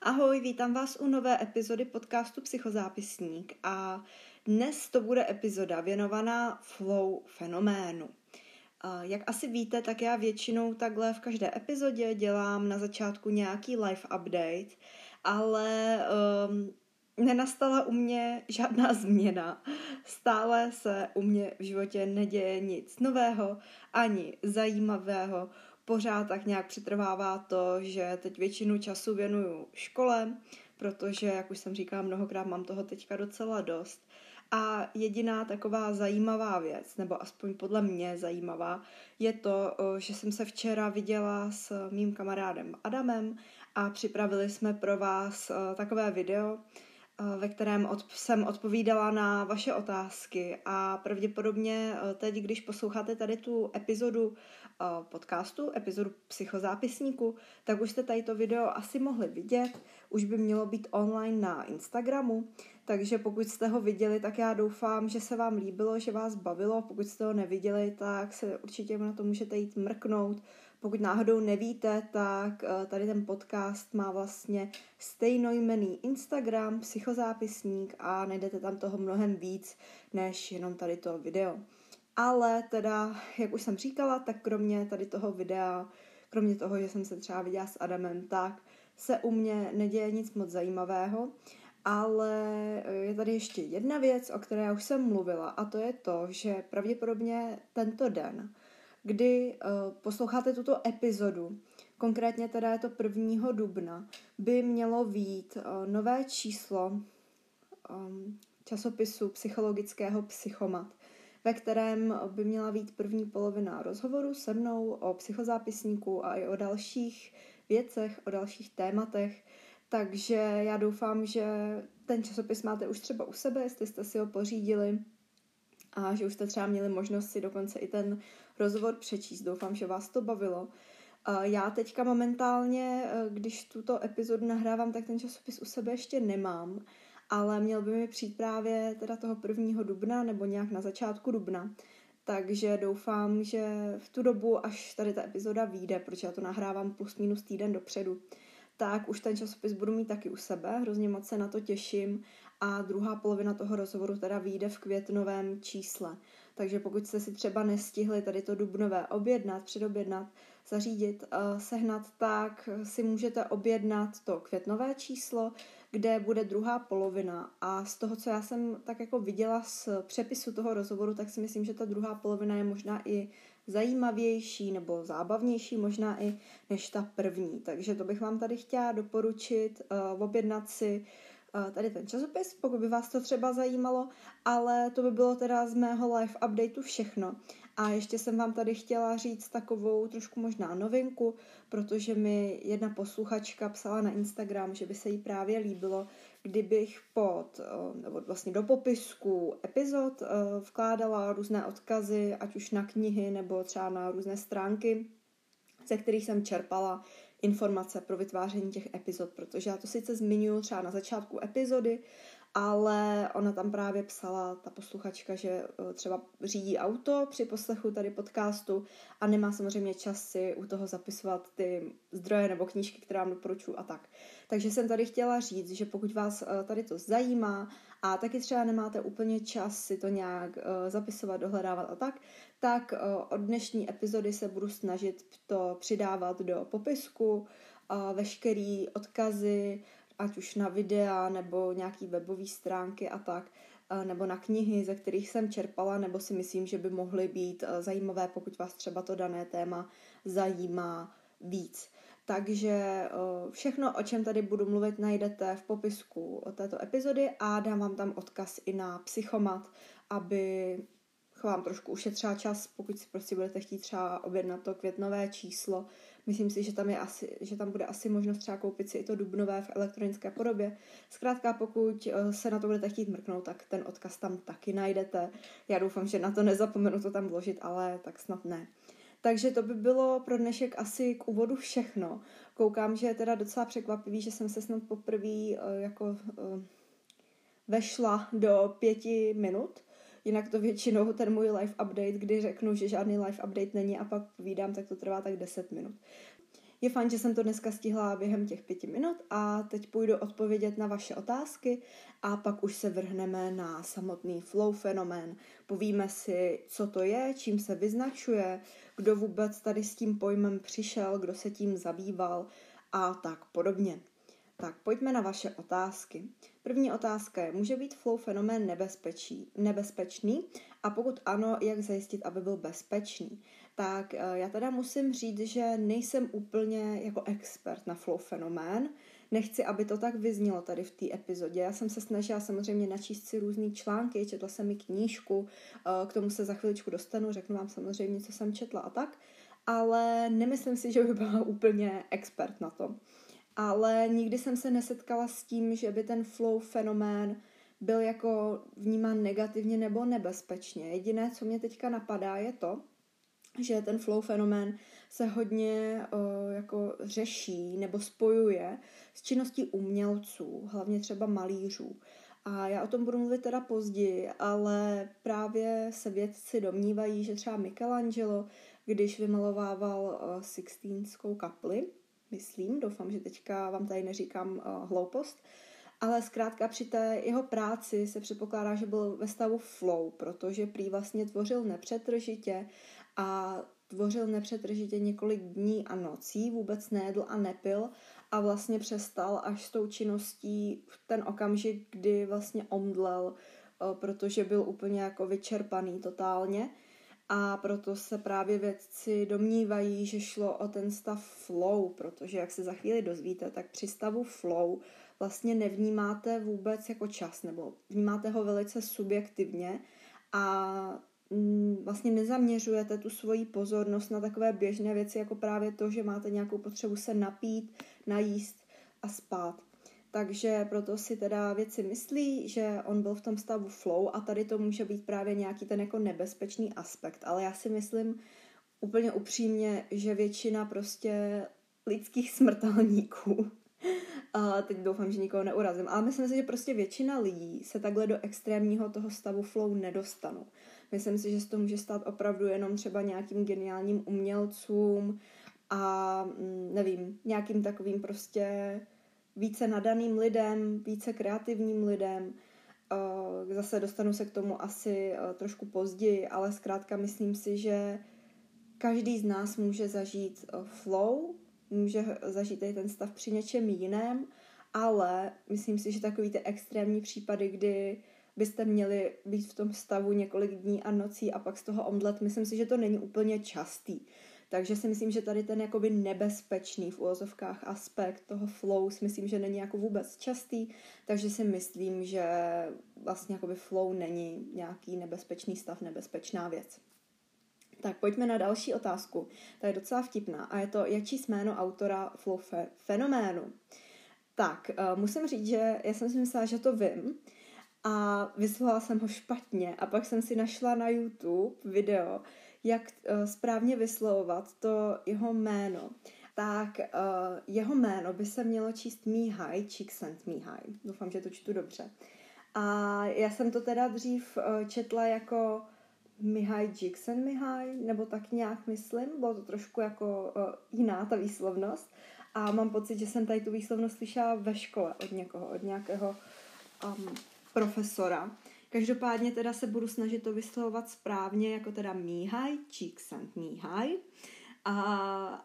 Ahoj, vítám vás u nové epizody podcastu Psychozápisník a dnes to bude epizoda věnovaná flow fenoménu. Jak asi víte, tak já většinou takhle v každé epizodě dělám na začátku nějaký live update, ale um, nenastala u mě žádná změna. Stále se u mě v životě neděje nic nového ani zajímavého. Pořád tak nějak přetrvává to, že teď většinu času věnuju škole, protože, jak už jsem říkala mnohokrát, mám toho teďka docela dost. A jediná taková zajímavá věc, nebo aspoň podle mě zajímavá, je to, že jsem se včera viděla s mým kamarádem Adamem a připravili jsme pro vás takové video, ve kterém jsem odpovídala na vaše otázky. A pravděpodobně teď, když posloucháte tady tu epizodu podcastu, epizodu psychozápisníku, tak už jste tady to video asi mohli vidět, už by mělo být online na Instagramu, takže pokud jste ho viděli, tak já doufám, že se vám líbilo, že vás bavilo. Pokud jste ho neviděli, tak se určitě na to můžete jít mrknout. Pokud náhodou nevíte, tak eh, tady ten podcast má vlastně stejnojmený Instagram, psychozápisník a najdete tam toho mnohem víc, než jenom tady to video. Ale teda, jak už jsem říkala, tak kromě tady toho videa, kromě toho, že jsem se třeba viděla s Adamem, tak se u mě neděje nic moc zajímavého. Ale eh, je tady ještě jedna věc, o které já už jsem mluvila, a to je to, že pravděpodobně tento den, kdy uh, posloucháte tuto epizodu, konkrétně teda je to 1. dubna, by mělo být uh, nové číslo um, časopisu psychologického Psychomat, ve kterém by měla být první polovina rozhovoru se mnou o psychozápisníku a i o dalších věcech, o dalších tématech, takže já doufám, že ten časopis máte už třeba u sebe, jestli jste si ho pořídili a že už jste třeba měli možnost si dokonce i ten rozhovor přečíst. Doufám, že vás to bavilo. Já teďka momentálně, e, když tuto epizodu nahrávám, tak ten časopis u sebe ještě nemám, ale měl by mi přijít právě teda toho prvního dubna nebo nějak na začátku dubna. Takže doufám, že v tu dobu, až tady ta epizoda vyjde, protože já to nahrávám plus minus týden dopředu, tak už ten časopis budu mít taky u sebe, hrozně moc se na to těším a druhá polovina toho rozhovoru teda vyjde v květnovém čísle. Takže pokud jste si třeba nestihli tady to dubnové objednat, předobjednat, zařídit, uh, sehnat, tak si můžete objednat to květnové číslo, kde bude druhá polovina. A z toho, co já jsem tak jako viděla z přepisu toho rozhovoru, tak si myslím, že ta druhá polovina je možná i zajímavější nebo zábavnější možná i než ta první. Takže to bych vám tady chtěla doporučit, uh, objednat si uh, tady ten časopis, pokud by vás to třeba zajímalo, ale to by bylo teda z mého live updateu všechno. A ještě jsem vám tady chtěla říct takovou trošku možná novinku, protože mi jedna posluchačka psala na Instagram, že by se jí právě líbilo, kdybych pod, eh, nebo vlastně do popisku epizod eh, vkládala různé odkazy, ať už na knihy nebo třeba na různé stránky, ze kterých jsem čerpala informace pro vytváření těch epizod, protože já to sice zmiňuji třeba na začátku epizody, ale ona tam právě psala, ta posluchačka, že eh, třeba řídí auto při poslechu tady podcastu a nemá samozřejmě čas si u toho zapisovat ty zdroje nebo knížky, které vám doporučuji a tak. Takže jsem tady chtěla říct, že pokud vás eh, tady to zajímá a taky třeba nemáte úplně čas si to nějak eh, zapisovat, dohledávat a tak, tak od dnešní epizody se budu snažit to přidávat do popisku, veškerý odkazy, ať už na videa nebo nějaký webové stránky a tak, nebo na knihy, ze kterých jsem čerpala, nebo si myslím, že by mohly být eh, zajímavé, pokud vás třeba to dané téma zajímá víc. Takže eh, všechno, o čem tady budu mluvit, najdete v popisku této epizody a dám vám tam odkaz i na psychomat, aby vám trošku ušetřila čas, pokud si prostě budete chtít třeba objednat to květnové číslo, Myslím si, že tam, je asi, že tam bude asi možnost třeba koupit si i to dubnové v elektronické podobě. Zkrátka, pokud eh, se na to budete chtít mrknout, tak ten odkaz tam taky najdete. Já doufám, že na to nezapomenu to tam vložit, ale tak snad ne. Takže to by bylo pro dnešek asi k úvodu všechno. Koukám, že je teda docela překvapivý, že jsem se snad poprvé uh, jako uh, vešla do pěti minut. Jinak to většinou ten můj live update, kdy řeknu, že žádný live update není a pak povídám, tak to trvá tak 10 minut. Je fajn, že jsem to dneska stihla během těch pěti minut a teď půjdu odpovědět na vaše otázky a pak už se vrhneme na samotný flow fenomén. Povíme si, co to je, čím se vyznačuje, kdo vůbec tady s tím pojmem přišel, kdo se tím zabýval a tak podobně. Tak pojďme na vaše otázky. První otázka je, může být flow fenomén nebezpečí, nebezpečný a pokud ano, jak zajistit, aby byl bezpečný? Tak eh, já teda musím říct, že nejsem úplně jako expert na flow fenomén, Nechci, aby to tak vyznělo tady v té epizodě. Já jsem se snažila samozřejmě načíst si různé články, četla jsem i knížku, eh, k tomu se za chviličku dostanu, řeknu vám samozřejmě, co jsem četla a tak, ale nemyslím si, že by byla úplně expert na to ale nikdy jsem se nesetkala s tím, že by ten flow fenomén byl jako vnímán negativně nebo nebezpečně. Jediné, co mě teďka napadá, je to, že ten flow fenomén se hodně uh, jako řeší nebo spojuje s činností umělců, hlavně třeba malířů. A já o tom budu mluvit teda později, ale právě se vědci domnívají, že třeba Michelangelo, když vymalovával uh, Sixtínskou kapli, myslím, doufám, že teďka vám tady neříkám uh, hloupost, ale zkrátka při té jeho práci se předpokládá, že byl ve stavu flow, protože prý vlastně tvořil nepřetržitě a tvořil nepřetržitě několik dní a nocí, vůbec nejedl a nepil a vlastně přestal až s tou činností v ten okamžik, kdy vlastně omdlel, uh, protože byl úplně jako vyčerpaný totálně a proto se právě vědci domnívají, že šlo o ten stav flow, protože jak se za chvíli dozvíte, tak při stavu flow vlastně nevnímáte vůbec jako čas, nebo vnímáte ho velice subjektivně a mm, vlastně nezaměřujete tu svoji pozornost na takové běžné věci, jako právě to, že máte nějakou potřebu se napít, najíst a spát. Takže proto si teda věci myslí, že on byl v tom stavu flow a tady to může být právě nějaký ten jako nebezpečný aspekt. Ale já si myslím úplně upřímně, že většina prostě lidských smrtelníků, a teď doufám, že nikoho neurazím, ale myslím si, že prostě většina lidí se takhle do extrémního toho stavu flow nedostanou. Myslím si, že se to může stát opravdu jenom třeba nějakým geniálním umělcům a mm, nevím, nějakým takovým prostě více nadaným lidem, více kreativním lidem. Eh, zase dostanu se k tomu asi eh, trošku později, ale zkrátka myslím si, že každý z nás může zažít eh, flow, může zažít i ten stav při něčem jiném, ale myslím si, že takový ty extrémní případy, kdy byste měli být v tom stavu několik dní a nocí a pak z toho omdlet, myslím si, že to není úplně častý. Takže si myslím, že tady ten jakoby nebezpečný v úvozovkách aspekt toho flow si myslím, že není jako vůbec častý, takže si myslím, že vlastně jakoby flow není nějaký nebezpečný stav, nebezpečná věc. Tak pojďme na další otázku. Ta je docela vtipná a je to, jak číst jméno autora flow fe- fenoménu. Tak, uh, musím říct, že já jsem si myslela, že to vím a vyslovala jsem ho špatně a pak jsem si našla na YouTube video, jak uh, správně vyslovovat to jeho jméno, tak uh, jeho jméno by se mělo číst Mihai Csikszentmihalyi. Doufám, že to čtu dobře. A já jsem to teda dřív uh, četla jako Mihai Csikszentmihalyi, nebo tak nějak myslím. Bylo to trošku jako jiná ta výslovnost. A mám pocit, že jsem tady tu výslovnost slyšela ve škole od někoho, od nějakého um, profesora. Každopádně teda se budu snažit to vyslovovat správně, jako teda Míhaj, Číksant Míhaj. A,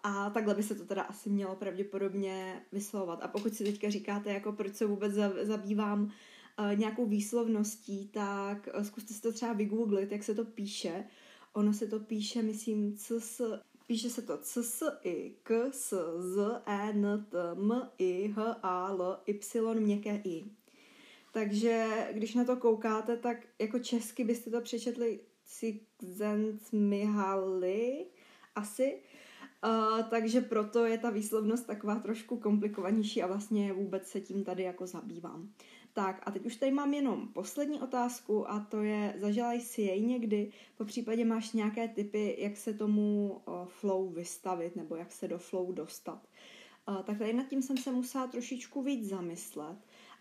a takhle by se to teda asi mělo pravděpodobně vyslovovat. A pokud si teďka říkáte, jako proč se vůbec zabývám uh, nějakou výslovností, tak uh, zkuste si to třeba vygooglit, jak se to píše. Ono se to píše, myslím, cs, píše se to c s i k s z e n t m i h a l y měkké i. Takže když na to koukáte, tak jako česky byste to přečetli Cixent Mihaly asi. Uh, takže proto je ta výslovnost taková trošku komplikovanější a vlastně vůbec se tím tady jako zabývám. Tak a teď už tady mám jenom poslední otázku a to je, zažila jsi jej někdy, po případě máš nějaké typy, jak se tomu uh, flow vystavit nebo jak se do flow dostat. Uh, tak tady nad tím jsem se musela trošičku víc zamyslet,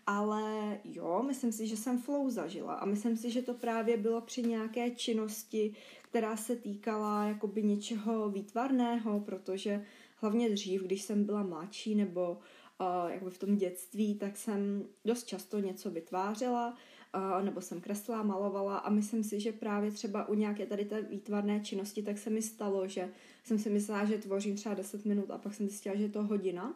ale jo, myslím si, že jsem flow zažila. A myslím si, že to právě bylo při nějaké činnosti, která se týkala jakoby něčeho výtvarného, protože hlavně dřív, když jsem byla mladší nebo uh, jakoby v tom dětství, tak jsem dost často něco vytvářela, uh, nebo jsem kreslila, malovala. A myslím si, že právě třeba u nějaké tady té výtvarné činnosti, tak se mi stalo, že jsem si myslela, že tvořím třeba 10 minut a pak jsem zjistila, že je to hodina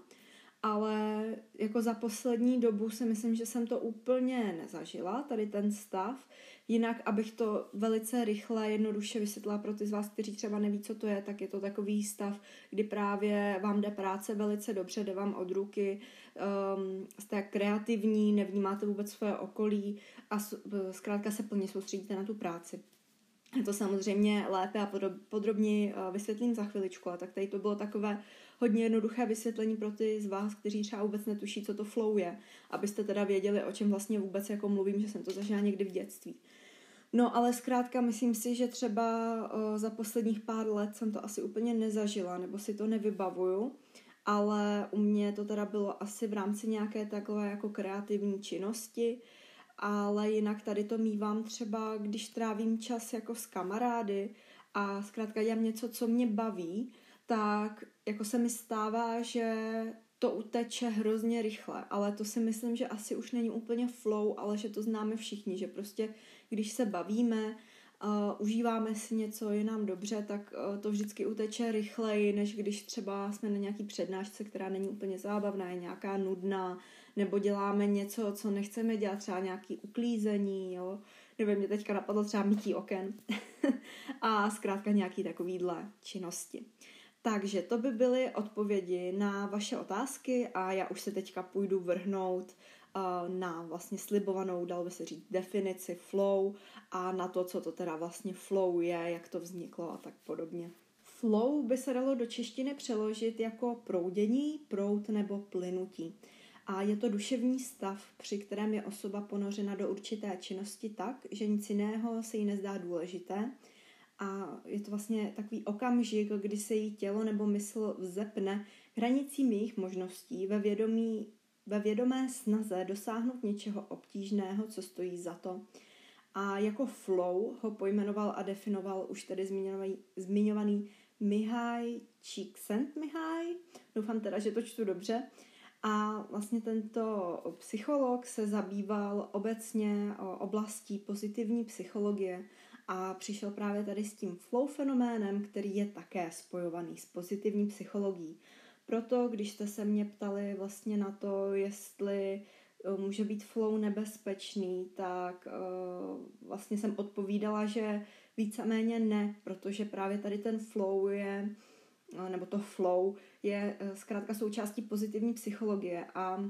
ale jako za poslední dobu si myslím, že jsem to úplně nezažila, tady ten stav. Jinak, abych to velice rychle, jednoduše vysvětlila pro ty z vás, kteří třeba neví, co to je, tak je to takový stav, kdy právě vám jde práce velice dobře, jde vám od ruky, um, jste kreativní, nevnímáte vůbec své okolí a zkrátka se plně soustředíte na tu práci. To samozřejmě lépe a podrobněji uh, vysvětlím za chviličku, a tak tady to bylo takové hodně jednoduché vysvětlení pro ty z vás, kteří třeba vůbec netuší, co to flow je, abyste teda věděli, o čem vlastně vůbec jako mluvím, že jsem to zažila někdy v dětství. No ale zkrátka myslím si, že třeba o, za posledních pár let jsem to asi úplně nezažila, nebo si to nevybavuju, ale u mě to teda bylo asi v rámci nějaké takové jako kreativní činnosti, ale jinak tady to mývám třeba, když trávím čas jako s kamarády a zkrátka dělám něco, co mě baví, tak jako se mi stává, že to uteče hrozně rychle, ale to si myslím, že asi už není úplně flow, ale že to známe všichni, že prostě když se bavíme, uh, užíváme si něco, je nám dobře, tak uh, to vždycky uteče rychleji, než když třeba jsme na nějaký přednášce, která není úplně zábavná, je nějaká nudná, nebo děláme něco, co nechceme dělat, třeba nějaký uklízení, jo. Nevím, mě teďka napadlo třeba mytí oken a zkrátka nějaký takovýhle činnosti. Takže to by byly odpovědi na vaše otázky a já už se teďka půjdu vrhnout uh, na vlastně slibovanou, dalo by se říct, definici flow a na to, co to teda vlastně flow je, jak to vzniklo a tak podobně. Flow by se dalo do češtiny přeložit jako proudění, prout nebo plynutí. A je to duševní stav, při kterém je osoba ponořena do určité činnosti tak, že nic jiného se jí nezdá důležité, a je to vlastně takový okamžik, kdy se jí tělo nebo mysl vzepne hranicím jejich možností ve, vědomí, ve vědomé snaze dosáhnout něčeho obtížného, co stojí za to. A jako flow ho pojmenoval a definoval už tedy zmiňovaný, zmiňovaný Mihaj Csikszentmihalyi, doufám teda, že to čtu dobře, a vlastně tento psycholog se zabýval obecně oblastí pozitivní psychologie a přišel právě tady s tím flow fenoménem, který je také spojovaný s pozitivní psychologií. Proto, když jste se mě ptali vlastně na to, jestli eh, může být flow nebezpečný, tak uh, vlastně jsem odpovídala, že víceméně ne, protože právě tady ten flow je, eh, nebo to flow je zkrátka součástí pozitivní psychologie a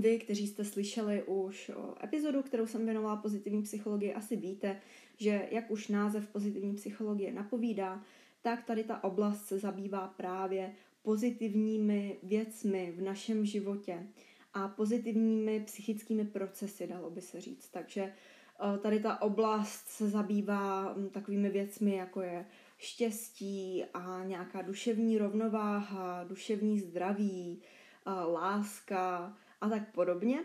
vy, kteří jste slyšeli už epizodu, kterou jsem věnovala pozitivní psychologii, asi víte, že jak už název pozitivní psychologie napovídá, tak tady ta oblast se zabývá právě pozitivními věcmi v našem životě a pozitivními psychickými procesy, dalo by se říct. Takže tady ta oblast se zabývá takovými věcmi, jako je štěstí a nějaká duševní rovnováha, duševní zdraví, láska a tak podobně.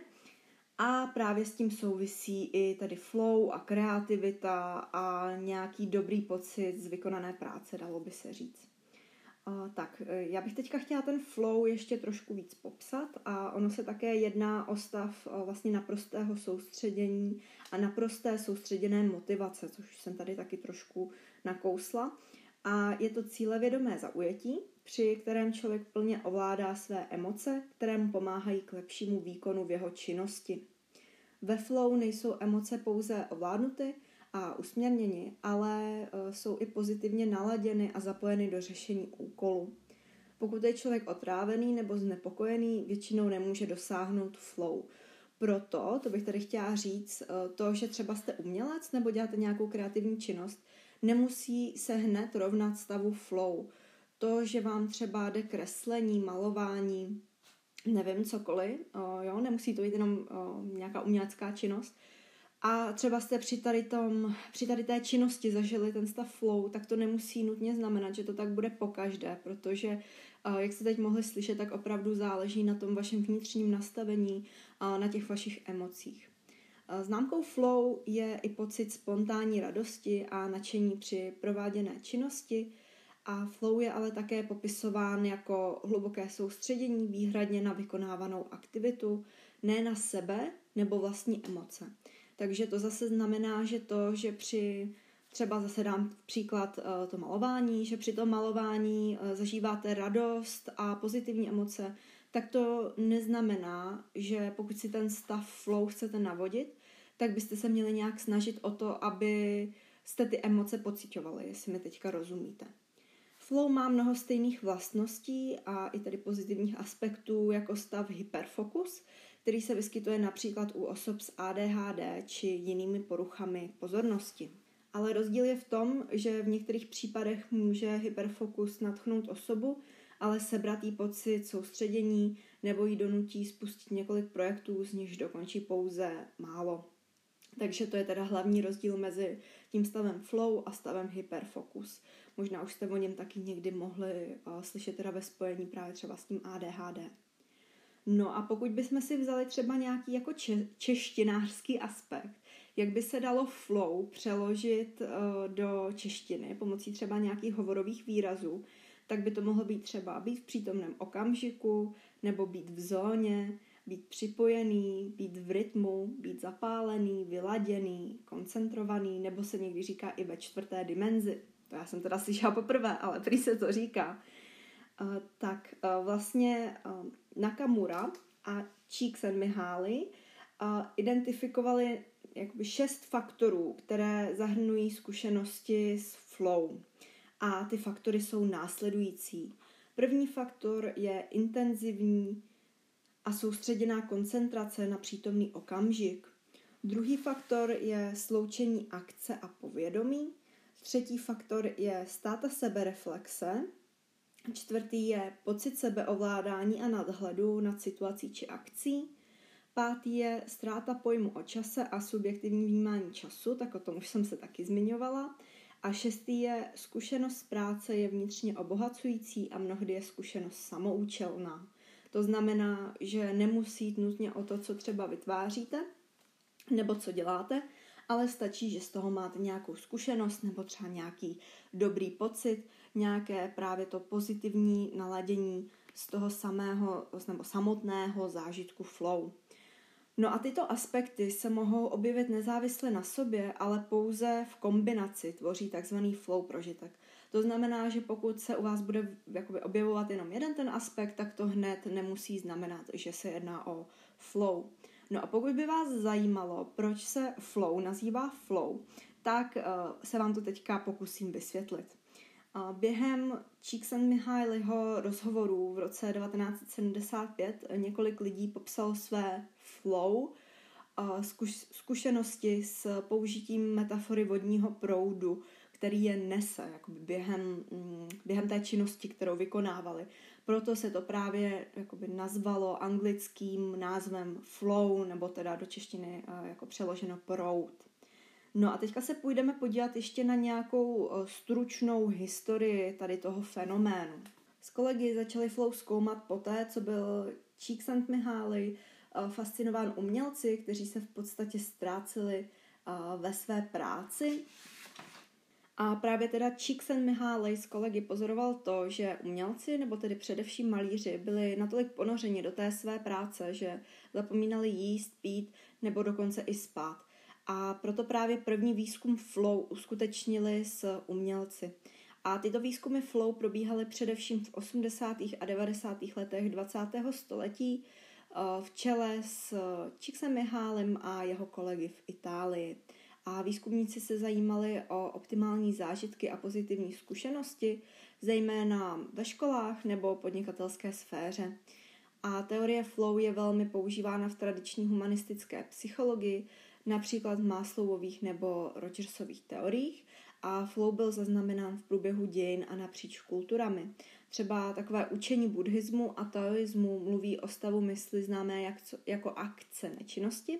A právě s tím souvisí i tady flow a kreativita a nějaký dobrý pocit z vykonané práce, dalo by se říct. Uh, tak, e, já bych teďka chtěla ten flow ještě trošku víc popsat a ono se také jedná o stav uh, vlastně naprostého soustředění a naprosté soustředěné motivace, což jsem tady taky trošku nakousla. A je to cílevědomé zaujetí, při kterém člověk plně ovládá své emoce, které mu pomáhají k lepšímu výkonu v jeho činnosti. Ve flow nejsou emoce pouze ovládnuty a usměrněni, ale e, jsou i pozitivně naladěny a zapojeny do řešení úkolu. Pokud je člověk otrávený nebo znepokojený, většinou nemůže dosáhnout flow. Proto, to bych tady chtěla říct, e, to, že třeba jste umělec nebo děláte nějakou kreativní činnost, nemusí se hned rovnat stavu flow to, že vám třeba jde kreslení, malování, nevím, cokoliv, jo, nemusí to být jenom nějaká umělecká činnost, a třeba jste při tady, tom, při tady té činnosti zažili ten stav flow, tak to nemusí nutně znamenat, že to tak bude po každé, protože, jak jste teď mohli slyšet, tak opravdu záleží na tom vašem vnitřním nastavení a na těch vašich emocích. Známkou flow je i pocit spontánní radosti a nadšení při prováděné činnosti, a flow je ale také popisován jako hluboké soustředění výhradně na vykonávanou aktivitu, ne na sebe nebo vlastní emoce. Takže to zase znamená, že to, že při třeba zase dám příklad eh, to malování, že při tom malování eh, zažíváte radost a pozitivní emoce, tak to neznamená, že pokud si ten stav flow chcete navodit, tak byste se měli nějak snažit o to, aby jste ty emoce pocitovali, jestli mi teďka rozumíte. Flow má mnoho stejných vlastností a i tedy pozitivních aspektů jako stav hyperfokus, který se vyskytuje například u osob s ADHD či jinými poruchami pozornosti. Ale rozdíl je v tom, že v některých případech může hyperfokus natchnout osobu, ale sebrat jí pocit soustředění nebo jí donutí spustit několik projektů, z nichž dokončí pouze málo. Takže to je teda hlavní rozdíl mezi tím stavem flow a stavem hyperfokus. Možná už jste o něm taky někdy mohli uh, slyšet teda ve spojení právě třeba s tím ADHD. No a pokud bychom si vzali třeba nějaký jako če- češtinářský aspekt, jak by se dalo flow přeložit uh, do češtiny pomocí třeba nějakých hovorových výrazů, tak by to mohlo být třeba být v přítomném okamžiku, nebo být v zóně, být připojený, být v rytmu, být zapálený, vyladěný, koncentrovaný, nebo se někdy říká i ve čtvrté dimenzi. To já jsem teda slyšela poprvé, ale prý se to říká. Uh, tak uh, vlastně uh, Nakamura a Csikszentmihalyi identifikovali jakoby šest faktorů, které zahrnují zkušenosti s flow. A ty faktory jsou následující. První faktor je intenzivní a soustředěná koncentrace na přítomný okamžik. Druhý faktor je sloučení akce a povědomí. Třetí faktor je státa sebereflexe. Čtvrtý je pocit sebeovládání a nadhledu nad situací či akcí. Pátý je ztráta pojmu o čase a subjektivní vnímání času, tak o tom už jsem se taky zmiňovala. A šestý je zkušenost z práce je vnitřně obohacující a mnohdy je zkušenost samoučelná. To znamená, že nemusí jít nutně o to, co třeba vytváříte nebo co děláte, ale stačí, že z toho máte nějakou zkušenost nebo třeba nějaký dobrý pocit, nějaké právě to pozitivní naladění z toho samého nebo samotného zážitku flow. No a tyto aspekty se mohou objevit nezávisle na sobě, ale pouze v kombinaci tvoří takzvaný flow prožitek. To znamená, že pokud se u vás bude jakoby objevovat jenom jeden ten aspekt, tak to hned nemusí znamenat, že se jedná o flow. No a pokud by vás zajímalo, proč se flow nazývá flow, tak uh, se vám to teďka pokusím vysvětlit. Během Csikszentmihalyiho rozhovorů v roce 1975 několik lidí popsal své flow, zkuš- zkušenosti s použitím metafory vodního proudu, který je nese jakoby během, mm, během té činnosti, kterou vykonávali. Proto se to právě jakoby nazvalo anglickým názvem flow, nebo teda do češtiny eh, jako přeloženo proud. No a teďka se půjdeme podívat ještě na nějakou eh, stručnou historii tady toho fenoménu. S kolegy začali flow zkoumat poté, co byl Csikszentmihalyi eh, fascinován umělci, kteří se v podstatě ztráceli ve své práci a právě teda Csikszentmihalyi z kolegy pozoroval to, že umělci, nebo tedy především malíři, byli natolik ponořeni do té své práce, že zapomínali jíst, pít nebo dokonce i spát. A proto právě první výzkum flow uskutečnili s umělci. A tyto výzkumy flow probíhaly především v 80. a 90. letech 20. století eh, v čele s Csikszentmihalym a jeho kolegy v Itálii a výzkumníci se zajímali o optimální zážitky a pozitivní zkušenosti, zejména ve školách nebo podnikatelské sféře. A teorie flow je velmi používána v tradiční humanistické psychologii, například v Maslowových nebo Rogersových teoriích a flow byl zaznamenán v průběhu dějin a napříč kulturami. Třeba takové učení buddhismu a taoismu mluví o stavu mysli známé jak, jako akce nečinnosti,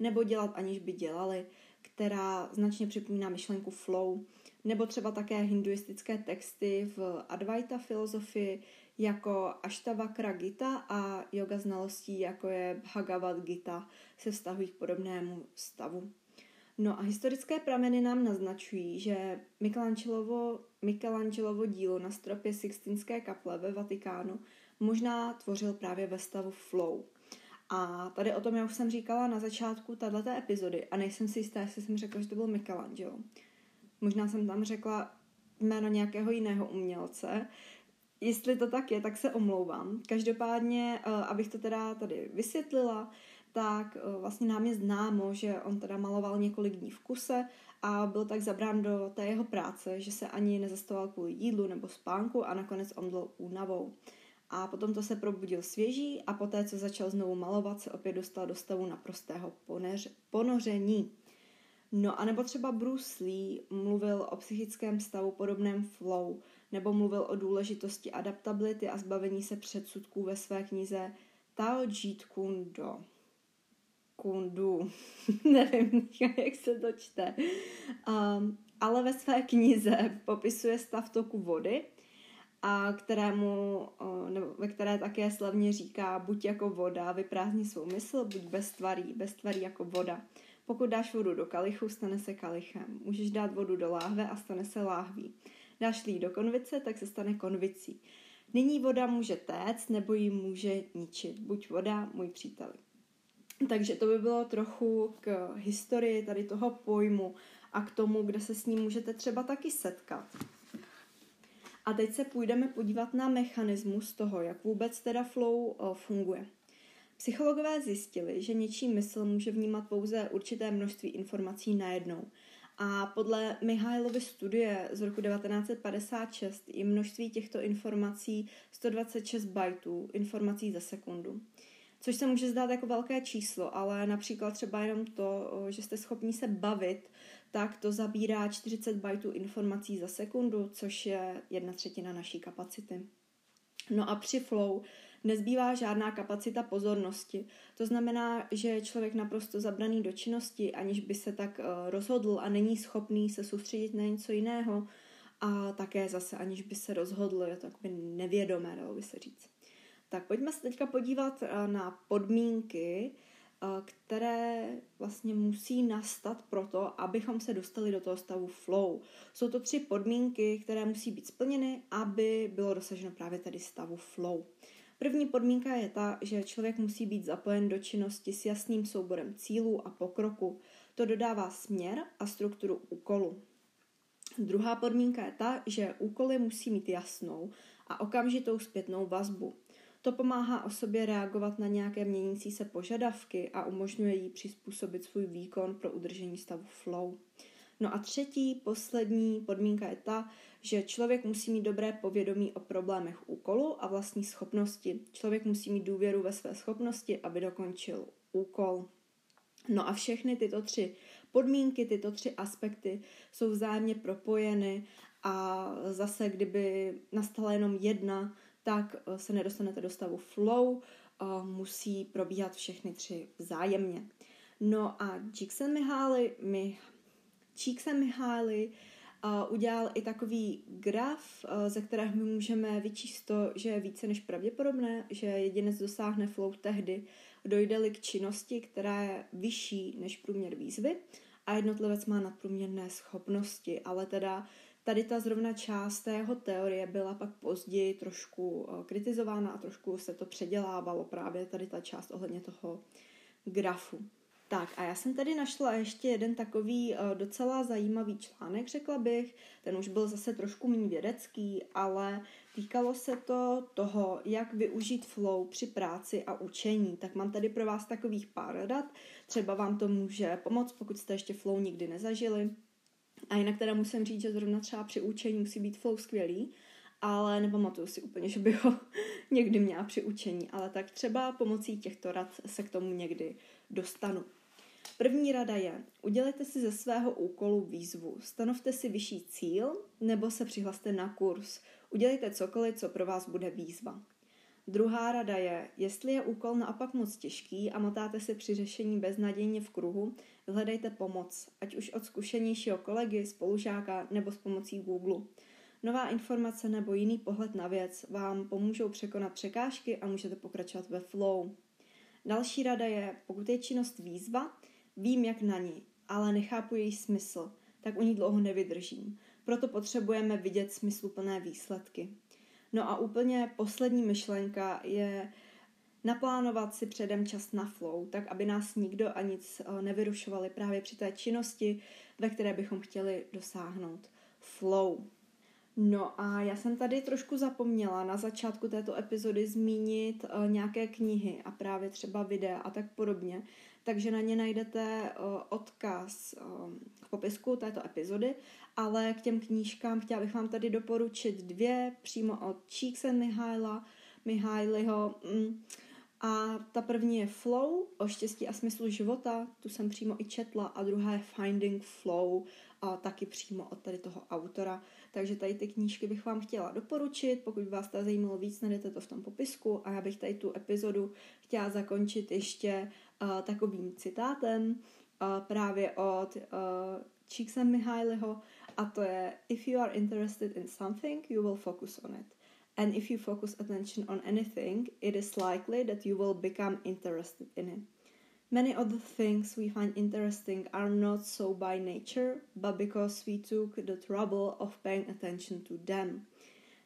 nebo dělat aniž by dělali, která značně připomíná myšlenku flow, nebo třeba také hinduistické texty v Advaita filozofii jako Ashtavakra Gita a yoga znalostí jako je Bhagavad Gita se vztahují k podobnému stavu. No a historické prameny nám naznačují, že Michelangelovo, Michelangelovo dílo na stropě Sixtinské kaple ve Vatikánu možná tvořil právě ve stavu flow. A tady o tom já už jsem říkala na začátku tato epizody a nejsem si jistá, jestli jsem řekla, že to byl Michelangelo. Možná jsem tam řekla jméno nějakého jiného umělce. Jestli to tak je, tak se omlouvám. Každopádně, eh, abych to teda tady vysvětlila, tak eh, vlastně nám je známo, že on teda maloval několik dní v kuse a byl tak zabrán do té jeho práce, že se ani nezastavoval kvůli jídlu nebo spánku a nakonec omdlel únavou. A potom to se probudil svěží a poté, co začal znovu malovat, se opět dostal do stavu naprostého poneř, ponoření. No a nebo třeba Bruce Lee mluvil o psychickém stavu podobném flow, nebo mluvil o důležitosti adaptability a zbavení se předsudků ve své knize Tao Jeet Kune Do. Kundu. Nevím, jak se to čte. Um, ale ve své knize popisuje stav toku vody, a kterému, nebo ve které také slavně říká, buď jako voda, vyprázdni svou mysl, buď bez tvarí, bez tvarí jako voda. Pokud dáš vodu do kalichu, stane se kalichem. Můžeš dát vodu do láhve a stane se láhví. Dáš jí do konvice, tak se stane konvicí. Nyní voda může téct, nebo ji může ničit. Buď voda, můj přítel. Takže to by bylo trochu k historii tady toho pojmu a k tomu, kde se s ním můžete třeba taky setkat. A teď se půjdeme podívat na mechanismus toho, jak vůbec teda flow eh, funguje. Psychologové zjistili, že něčí mysl může vnímat pouze určité množství informací najednou. A podle Mihailovy studie z roku 1956 je množství těchto informací 126 bajtů informací za sekundu. Což se může zdát jako velké číslo, ale například třeba jenom to, že jste schopni se bavit, tak to zabírá 40 bajtů informací za sekundu, což je jedna třetina naší kapacity. No a při flow nezbývá žádná kapacita pozornosti. To znamená, že je člověk naprosto zabraný do činnosti, aniž by se tak rozhodl a není schopný se soustředit na něco jiného a také zase aniž by se rozhodl, je to jakoby nevědomé, dalo by se říct. Tak pojďme se teďka podívat eh, na podmínky, eh, které vlastně musí nastat proto, abychom se dostali do toho stavu flow. Jsou to tři podmínky, které musí být splněny, aby bylo dosaženo právě tady stavu flow. První podmínka je ta, že člověk musí být zapojen do činnosti s jasným souborem cílů a pokroku. To dodává směr a strukturu úkolu. Druhá podmínka je ta, že úkoly musí mít jasnou a okamžitou zpětnou vazbu. To pomáhá osobě reagovat na nějaké měnící se požadavky a umožňuje jí přizpůsobit svůj výkon pro udržení stavu flow. No a třetí, poslední podmínka je ta, že člověk musí mít dobré povědomí o problémech úkolu a vlastní schopnosti. Člověk musí mít důvěru ve své schopnosti, aby dokončil úkol. No a všechny tyto tři podmínky, tyto tři aspekty jsou vzájemně propojeny a zase, kdyby nastala jenom jedna, tak eh, se nedostanete do stavu flow, eh, musí probíhat všechny tři vzájemně. No a Csikszentmihalyi, mi, Csikszentmihalyi uh, udělal i takový graf, uh, ze kterého my můžeme vyčíst to, že je více než pravděpodobné, že jedinec dosáhne flow tehdy, dojde-li k činnosti, která je vyšší než průměr výzvy a jednotlivec má nadprůměrné schopnosti, ale teda Tady ta zrovna část té jeho teorie byla pak později trošku eh, kritizována a trošku se to předělávalo právě tady ta část ohledně toho grafu. Tak a já jsem tady našla ještě jeden takový uh, docela zajímavý článek, řekla bych. Ten už byl zase trošku méně vědecký, ale týkalo se to toho, jak využít flow při práci a učení. Tak mám tady pro vás takových pár dat. Třeba vám to může pomoct, pokud jste ještě flow nikdy nezažili. A jinak teda musím říct, že zrovna třeba při učení musí být flow skvělý, ale nepamatuju si úplně, že by ho někdy měla při učení, ale tak třeba pomocí těchto rad se k tomu někdy dostanu. První rada je, udělejte si ze svého úkolu výzvu, stanovte si vyšší cíl nebo se přihlaste na kurz. Udělejte cokoliv, co pro vás bude výzva. Druhá rada je, jestli je úkol naopak moc těžký a motáte se při řešení beznadějně v kruhu, hledejte pomoc, ať už od zkušenějšího kolegy, spolužáka nebo s pomocí Google. Nová informace nebo jiný pohled na věc vám pomůžou překonat překážky a můžete pokračovat ve flow. Další rada je, pokud je činnost výzva, vím jak na ní, ale nechápu její smysl, tak u ní dlouho nevydržím. Proto potřebujeme vidět smysluplné výsledky. No a úplně poslední myšlenka je naplánovat si předem čas na flow, tak aby nás nikdo a nic eh, nevyrušovali právě při té činnosti, ve které bychom chtěli dosáhnout. Flow. No a já jsem tady trošku zapomněla na začátku této epizody zmínit uh, nějaké knihy a právě třeba videa a tak podobně, takže na ně najdete odkaz v popisku této epizody, ale k těm knížkám chtěla bych vám tady doporučit dvě přímo od Cheeksen Mihaila, Mihailiho. Mm, a ta první je Flow o štěstí a smyslu života, tu jsem přímo i četla, a druhá je Finding Flow, a taky přímo od tady toho autora. Takže tady ty knížky bych vám chtěla doporučit, pokud vás to zajímalo víc, najdete to v tom popisku a já bych tady tu epizodu chtěla zakončit ještě takovým citátem uh, právě od uh, Csikszentmihalyiho Mihailiho a to je If you are interested in something, you will focus on it. And if you focus attention on anything, it is likely that you will become interested in it. Many of the things we find interesting are not so by nature, but because we took the trouble of paying attention to them.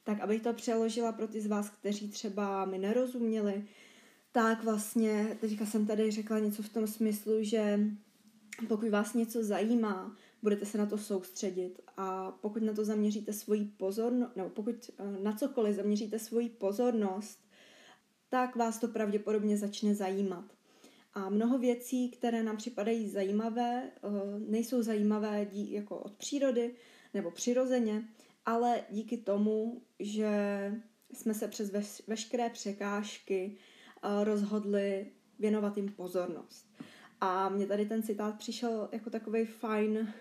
Tak abych to přeložila pro ty z vás, kteří třeba mi nerozuměli, tak vlastně teďka jsem tady řekla něco v tom smyslu, že pokud vás něco zajímá, budete se na to soustředit a pokud na to zaměříte svoji pozornost, nebo pokud eh, na cokoliv zaměříte svoji pozornost, tak vás to pravděpodobně začne zajímat. A mnoho věcí, které nám připadají zajímavé, eh, nejsou zajímavé jako od přírody nebo přirozeně, ale díky tomu, že jsme se přes veškeré překážky rozhodli věnovat jim pozornost. A mně tady ten citát přišel jako takový fajn,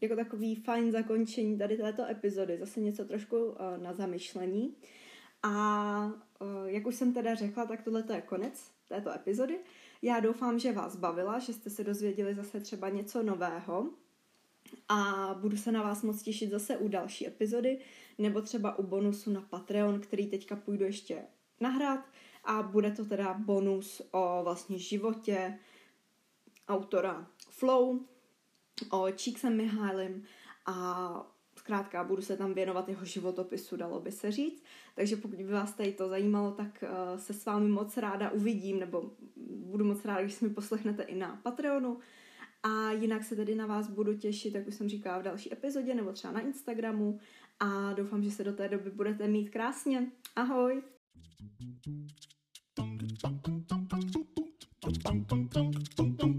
jako takový fajn zakončení tady této epizody, zase něco trošku uh, na zamyšlení. A uh, jak už jsem teda řekla, tak tohle je konec této epizody. Já doufám, že vás bavila, že jste se dozvěděli zase třeba něco nového a budu se na vás moc těšit zase u další epizody nebo třeba u bonusu na Patreon, který teďka půjdu ještě nahrát a bude to teda bonus o vlastně životě autora Flow, o Cheeksem Mihailim a zkrátka budu se tam věnovat jeho životopisu, dalo by se říct. Takže pokud by vás tady to zajímalo, tak uh, se s vámi moc ráda uvidím, nebo budu moc ráda, když si mi poslechnete i na Patreonu. A jinak se tedy na vás budu těšit, jak už jsem říkala, v další epizodě nebo třeba na Instagramu. A doufám, že se do té doby budete mít krásně. Ahoj! Thank you.